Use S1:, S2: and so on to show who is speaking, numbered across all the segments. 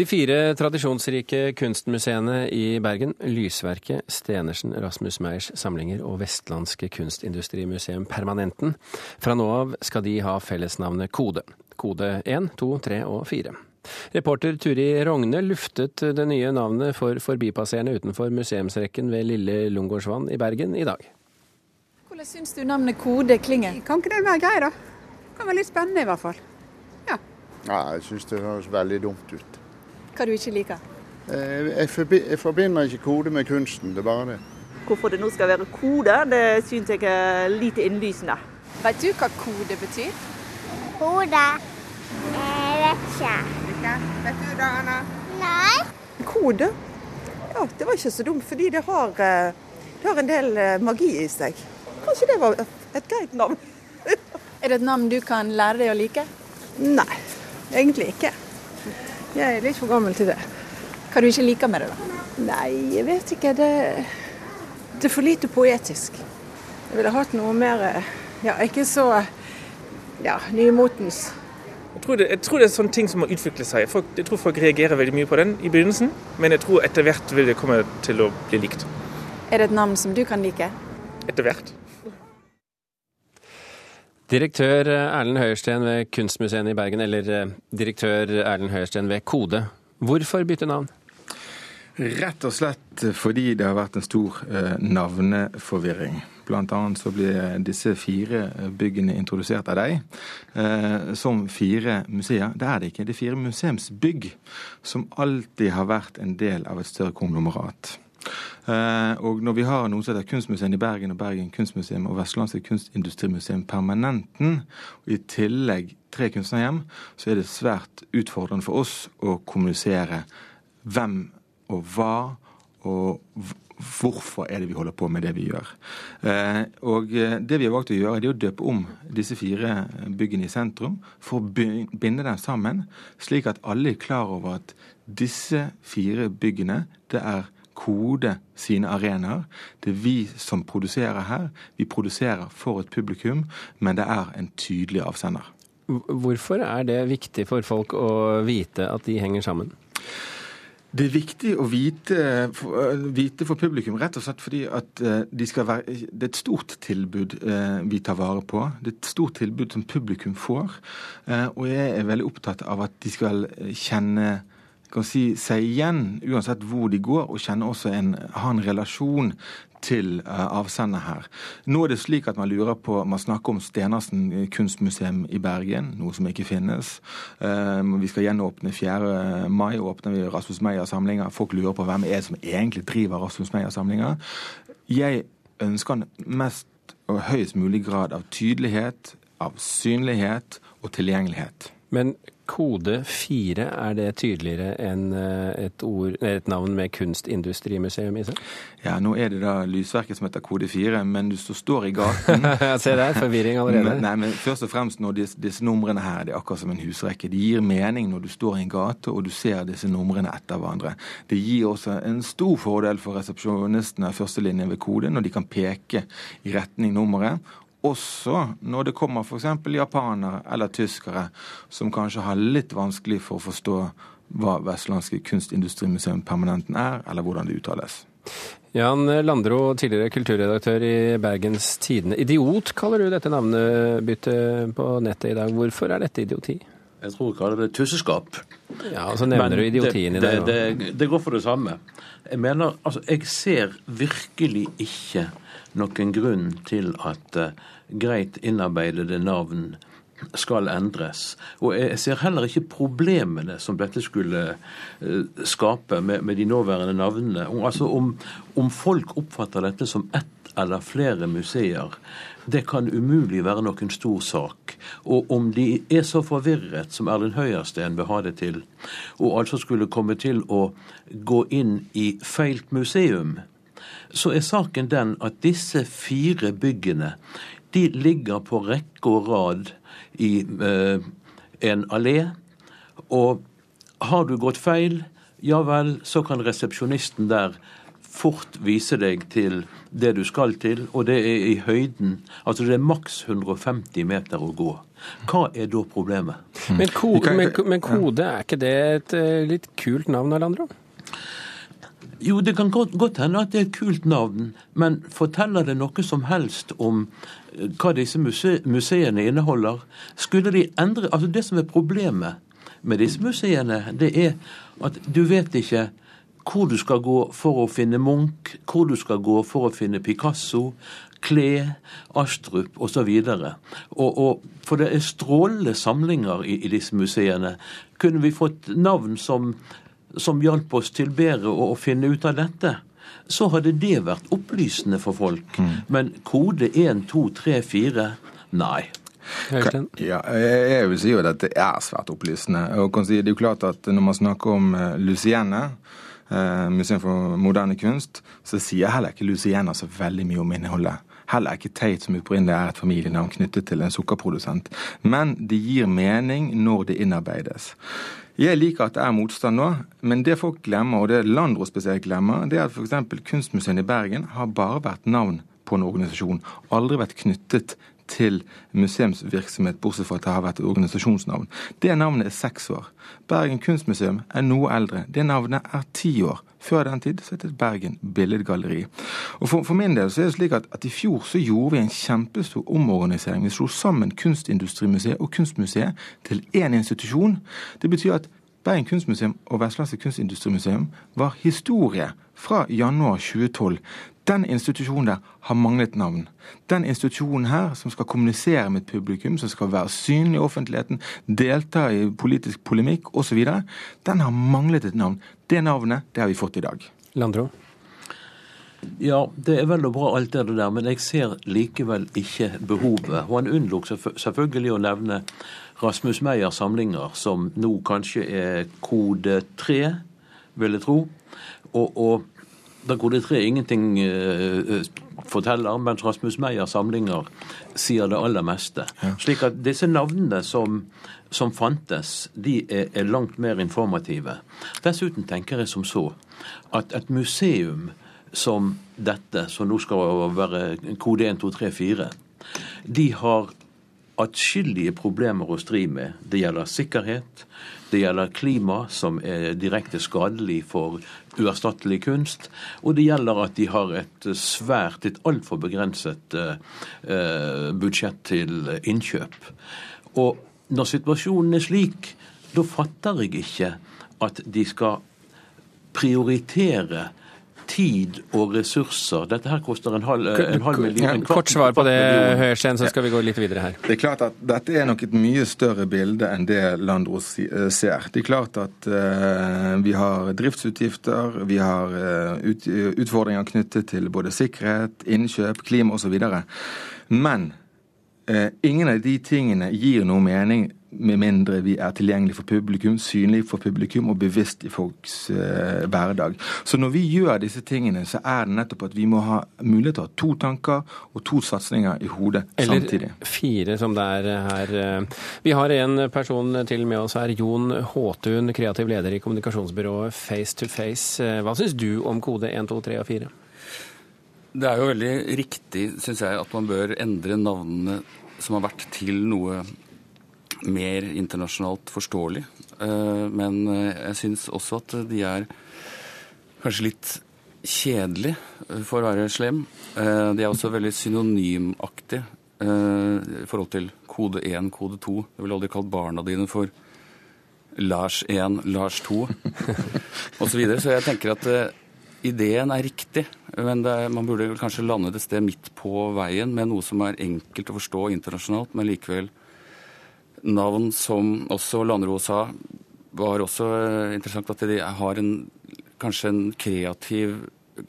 S1: De fire tradisjonsrike kunstmuseene i Bergen, Lysverket, Stenersen, Rasmus Meyers samlinger og Vestlandske kunstindustrimuseum Permanenten. Fra nå av skal de ha fellesnavnet Kode. Kode 1, 2, 3 og 4. Reporter Turi Rogne luftet det nye navnet for forbipasserende utenfor museumsrekken ved Lille Lungårdsvann i Bergen i dag.
S2: Hvordan syns du navnet Kode klinger?
S3: Kan ikke det være grei, da? Det kan være litt spennende i hvert fall.
S4: Ja, jeg syns det høres veldig dumt ut.
S2: Hva du ikke liker?
S4: Eh, jeg, forbinder ikke kode med kunsten, det er bare det.
S5: Hvorfor det nå skal være kode, det syns jeg er lite innlysende.
S2: Vet du hva kode betyr?
S6: Kode? Jeg vet ikke.
S3: Ikke? Vet du det, Anna?
S6: Nei.
S3: Kode? Ja, det var ikke så dumt, fordi det har, eh, det har en del eh, magi i seg. Kanskje det var et greit navn?
S2: Er det et navn du kan lære deg å like?
S3: Nei, egentlig ikke. Jeg er litt for gammel til det.
S2: Hva du ikke liker med det, da?
S3: Nei, jeg vet ikke. Det, det er for lite poetisk. Jeg ville hatt noe mer eh, Ja, ikke så ja, nymotens.
S7: Jeg tror, det, jeg tror, det, er sånne ting som må utvikle seg. Folk, jeg tror folk reagerer veldig mye på den i begynnelsen, men jeg tror etter hvert vil det komme til å bli likt.
S2: Er det et navn som du kan like?
S7: Etter hvert.
S1: Direktør Erlend Høiersten ved Kunstmuseet i Bergen, eller eh, direktør Erlend Høiersten ved Kode. Hvorfor bytte navn?
S8: Rett og slett fordi det har vært en stor eh, navneforvirring. Blant annet så ble disse fire byggene introdusert av deg eh, som fire museer. Det er det ikke. Det er fire museumsbygg som alltid har vært en del av et større konglomerat. Eh, og når vi har noe som heter Kunstmuseet i Bergen og Bergen kunstmuseum og Vestlandske kunstindustrimuseum Permanenten, og i tillegg tre kunstnerhjem, så er det svært utfordrende for oss å kommunisere hvem og hva og hvorfor er det vi holder på med det vi gjør. Eh, og eh, det vi har valgt å gjøre, det er å døpe om disse fire byggene i sentrum for å binde dem sammen, slik at alle er klar over at disse fire byggene det er kode sine arenaer. Det er vi som produserer her. Vi produserer for et publikum, men det er en tydelig avsender.
S1: Hvorfor er det viktig for folk å vite at de henger sammen?
S8: Det er viktig å vite for, vite for, publikum, rett og slett fordi at de være, det er et stort tilbud vi tar vare på. Det er et stort tilbud som publikum får. Og jeg er veldig opptatt av at de skal kjenne kan si, seg igjen, uansett hvor de går, og kjenner også en, ha en relasjon til uh, avsender her. Nå er det slik at man lurer på Man snakker om Stenersen kunstmuseum i Bergen, noe som ikke finnes. Uh, vi skal gjenåpne 4. mai, og åpner vi Rasmus Meyer-samlinger. Folk lurer på hvem er det som egentlig driver Rasmus Meyer-samlinger. Jeg ønsker mest og høyest mulig grad av tydelighet, av synlighet og tilgjengelighet.
S1: Men kode 4, er det tydeligere enn et, ord, et navn med kunstindustrimuseum i seg?
S8: Ja, nå er det da Lysverket som heter kode 4, men du står i gaten
S1: Se der, forvirring allerede.
S8: Men, nei, men først og fremst når disse, disse numrene her, det er akkurat som en husrekke. De gir mening når du står i en gate og du ser disse numrene etter hverandre. Det gir også en stor fordel for resepsjonistene i førstelinjen ved kode, når de kan peke i retning nummeret også når det kommer f.eks. japanere eller tyskere som kanskje har litt vanskelig for å forstå hva Vestlandske kunstindustrimuseum Permanenten er, eller hvordan det uttales.
S1: Jan Landro, tidligere kulturredaktør i Bergens Tidende. Idiot kaller du dette navnebyttet på nettet i dag. Hvorfor er dette idioti?
S9: Jeg tror jeg kaller det tusseskap.
S1: Ja, og Så nevner Men du idiotien
S9: det,
S1: i det,
S9: Det, det, det, går for det samme. Jeg mener, altså, jeg ser virkelig ikke noen grunn til at uh, greit innarbeidede navn skal endres. Og jeg ser heller ikke problemene som dette skulle uh, skape med, med, de nåværende navnene. Altså om, om folk oppfatter dette som ett eller flere museer, det kan umulig være noen stor sak. Og om de er så forvirret som Erlend Høiersten vil ha det til, og altså skulle komme til å gå inn i feilt museum, så er saken den at disse fire byggene de ligger på rekke og rad i eh, en allé. Og har du gått feil, ja vel, så kan resepsjonisten der fort vise deg til det du skal til, og det er i høyden. Altså det er maks 150 meter å gå. Hva er da problemet?
S1: Men,
S8: kode,
S1: men, men kode, er ikke det et eh, litt kult navn, Alandro?
S9: Jo, det kan godt, godt hende at det er et kult navn, men forteller det noe som helst om eh, hva disse muse museene inneholder? Skulle de endre Altså, det som er problemet med disse museene, det er at du vet ikke hvor du skal gå for å finne Munch, hvor du skal gå for å finne Picasso, Klee, Astrup osv. Og, og, for det er strålende samlinger i, i disse museene. Kunne vi fått navn som som hjalp oss til bedre å, å finne ut av dette, så hadde det vært opplysende for folk. Men kode 1, 2, 3, 4 nei.
S8: Ja, jeg vil si jo at det er svært opplysende. Og kan si, det er jo klart at Når man snakker om eh, Lucienne, Museum for moderne kunst, så sier heller ikke Luciana så veldig mye om innholdet. Heller ikke Tate, som opprinnelig er et familienavn knyttet til en sukkerprodusent. Men det gir mening når det innarbeides. Jeg liker at det er motstand nå, men det folk glemmer, og det Landro spesielt glemmer, det er at f.eks. Kunstmuseet i Bergen har bare vært navn på en organisasjon. Aldri vært knyttet til museumsvirksomhet, bortsett fra at det har vært organisasjonsnavn. Det navnet er seks år. Bergen kunstmuseum er noe eldre. Det navnet er ti år. Før den tid så het Bergen Billedgalleri. Og for, for, min del så er det slik at, at i fjor så gjorde vi en kjempestor omorganisering. Vi slo sammen Kunstindustrimuseet og Kunstmuseet til én institusjon. Det betyr at Bergen kunstmuseum og Vestlandset kunstindustrimuseum var historie fra januar 2012. Den institusjonen der har manglet navn. Den institusjonen her, som skal kommunisere med et publikum, som skal være synlig i offentligheten, delta i politisk polemikk osv., den har manglet et navn. Det navnet det har vi fått i dag.
S1: Landro?
S9: Ja, det er vel og bra alt det der, men jeg ser likevel ikke behovet. Og han unnlot selvfølgelig å nevne Rasmus Meyers samlinger, som nå kanskje er kode tre, vil jeg tro. Og, og da kode tre ingenting uh, forteller, mens Rasmus Meyer samlinger sier det aller meste. Ja. Slik at disse navnene som, som fantes, de er, er, langt mer informative. Dessuten tenker jeg som så at et museum som dette, som nå skal være kode 1, 2, 3, 4, de har atskillige problemer å stri med. Det gjelder sikkerhet, det gjelder klima, som er direkte skadelig for uerstattelig kunst, og det gjelder at de har et svært, et altfor begrenset eh, budsjett til innkjøp. Og når situasjonen er slik, da fatter jeg ikke at de skal prioritere tid og ressurser. Dette her koster en halv, en halv million.
S1: Ja, kort svar på det, Høyersten, så skal vi gå litt videre her.
S8: Det er klart at Dette er nok et mye større bilde enn det Landro ser. Det er klart at uh, vi har driftsutgifter, vi har uh, ut, utfordringer knyttet til både sikkerhet, innkjøp, klima osv. Men uh, ingen av de tingene gir noe mening med mindre vi er tilgjengelig for publikum, synlig for publikum og bevisst i folks eh, hverdag. Så når vi gjør disse tingene, så er det nettopp at vi må ha mulighet til å ha to tanker og to satsinger i hodet
S1: Eller
S8: samtidig.
S1: Eller fire, som det er her. Vi har en person til med oss her. Jon Håtun, kreativ leder i kommunikasjonsbyrået Face to Face. Hva syns du om kode 1, 2, 3 og 4?
S10: Det er jo veldig riktig, syns jeg, at man bør endre navnene som har vært til noe mer internasjonalt forståelig. Men jeg syns også at de er kanskje litt kjedelige, for å være slem. De er også veldig synonymaktige i forhold til kode 1, kode 2. Jeg ville aldri kalt barna dine for Lars 1, Lars 2 osv. Så, videre. så jeg tenker at ideen er riktig, men er, man burde kanskje lande et sted midt på veien med noe som er enkelt å forstå internasjonalt, men likevel navn som også Landro sa, var også interessant at de har en, kanskje en kreativ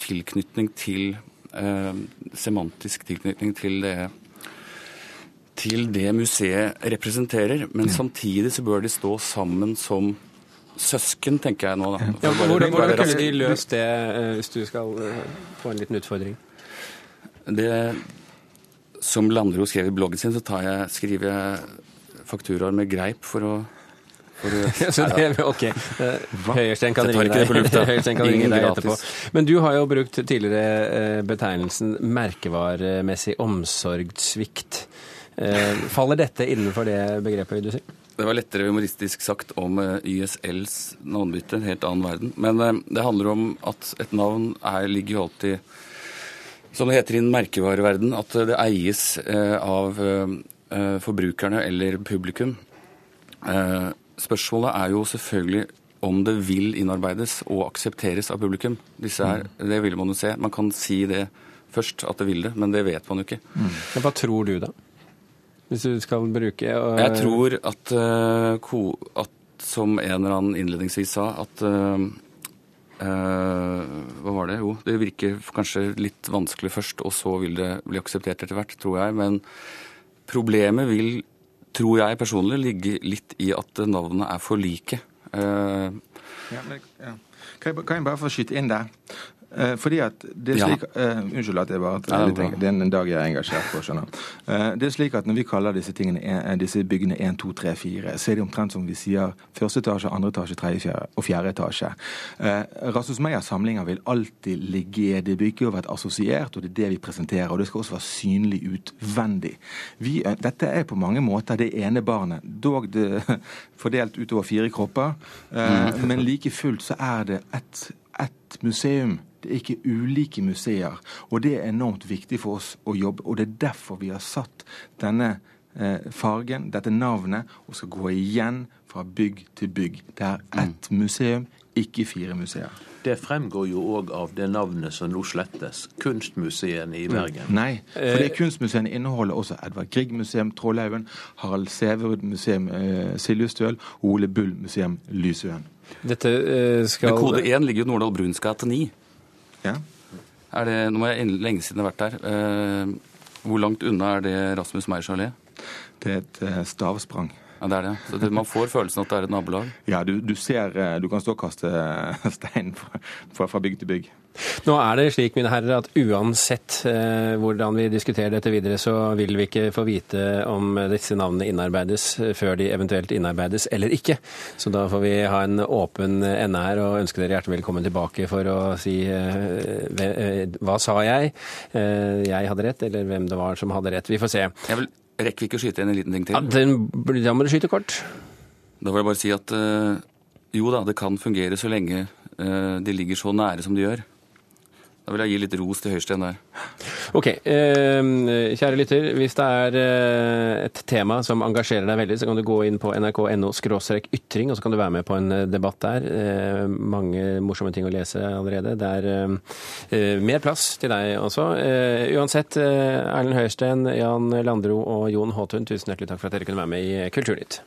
S10: tilknytning til eh, Semantisk tilknytning til det til det museet representerer. Men ja. samtidig så bør de stå sammen som søsken, tenker jeg nå. Da.
S1: Ja, hvordan hvordan kunne de løst det, hvis du skal få en liten utfordring?
S10: Det Som Landro skrev i bloggen sin, så jeg, skriver jeg fakturaer med greip for å
S1: Så det, ok, Høyerstein kan ringe deg, kan ringe deg etterpå. Men du har jo brukt tidligere eh, betegnelsen merkevaremessig omsorgssvikt. Eh, Faller dette innenfor det begrepet, vil du si?
S10: Det var lettere humoristisk sagt om eh, YSLs navnbytte, en helt annen verden. Men det handler om at et navn er, ligger jo alltid som det heter i en merkevareverden, at det eies av forbrukerne eller publikum. Eh, spørsmålet er jo selvfølgelig om det vil innarbeides og aksepteres av publikum. Her, Det vil man jo se. Man kan si det først, at det vil det, men det vet man jo ikke.
S1: Men hva tror du, da? Hvis du skal bruke og,
S10: Jeg tror at, eh, at som en eller annen innledningsvis sa, at Uh, eh, Hva var det? Jo, det virker kanskje litt vanskelig først, og så vil det bli akseptert etter hvert, tror jeg. Men problemet vil, tror jeg personlig, ligge litt i at navnene er for like. Uh,
S8: Ja, men, ja. Kan, jeg, kan jeg bare få skyte inn der? Eh, fordi at det er
S10: Ja.
S8: slik eh, Unnskyld at jeg bare
S10: Ja, det er.
S8: Det er en dag jeg er engasjert på, skjønner. Eh, det er slik at Når vi kaller disse, tingene, disse byggene 1, 2, 3, 4, så er det omtrent som vi sier første etasje, andre etasje, tredje fjerde, og fjerde etasje. Eh, Rasmus Meyers samlinger vil alltid ligge i det bygget og vært assosiert, og det er det vi presenterer. Og det skal også være synlig utvendig. Vi, dette er på mange måter det ene barnet, dog det fordelt utover fire kropper. Eh, Men like fullt så er det ett et museum. Det er ikke ulike museer. Og det er enormt viktig for oss å jobbe. Og det er derfor vi har satt denne eh, fargen, dette navnet, og skal gå igjen fra bygg til bygg. Det er ett museum, ikke fire museer.
S9: Det fremgår jo òg av det navnet som nå slettes. Kunstmuseene i Bergen.
S8: Nei, for det kunstmuseene inneholder også Edvard Grieg-museum Trollhaugen, Harald Sæverud-museum eh, Siljestøl og Ole Bull-museum Lysøen.
S1: Dette eh, skal
S10: Men kode 1 ligger jo Nordahl Bruns gate 9.
S8: Ja.
S10: Er det, nå må jeg lenge siden jeg har vært der. Eh, hvor langt unna er det Rasmus Meyers allé?
S8: Det er et eh, stavsprang.
S10: Ja, det er det. Så det, man får følelsen at det er et nabolag.
S8: Ja, du, du ser eh, Du kan stå og kaste stein fra, fra bygg til bygg.
S1: Nå er det slik, mine herrer, at uansett eh, hvordan vi diskuterer dette videre, så vil vi ikke få vite om disse navnene innarbeides eh, før de eventuelt innarbeides eller ikke. Så da får vi ha en åpen ende her og ønske dere hjertelig velkommen tilbake for å si eh, eh, hva sa jeg? Eh, jeg hadde rett, eller hvem det var som hadde rett. Vi får se.
S10: Jeg vil rekker vi ikke å skyte en liten ting til.
S1: Ja, den, da må du skyte kort.
S10: Da vil jeg bare si at eh, jo da, det kan fungere så lenge eh, de ligger så nære som de gjør. Da vil jeg gi litt ros til Høystein der.
S1: Ok, eh, kjære lytter. Hvis det er eh, et tema som engasjerer deg veldig, så kan du gå inn på nrk.no ytring, og så kan du være med på en eh, debatt der. Eh, mange morsomme ting å lese allerede. Det er eh, eh, mer plass til deg også. Uansett, Erlend Høystein, Jan Landro og Jon Håtun, tusen hjertelig takk for at dere kunne være med i Kulturnytt.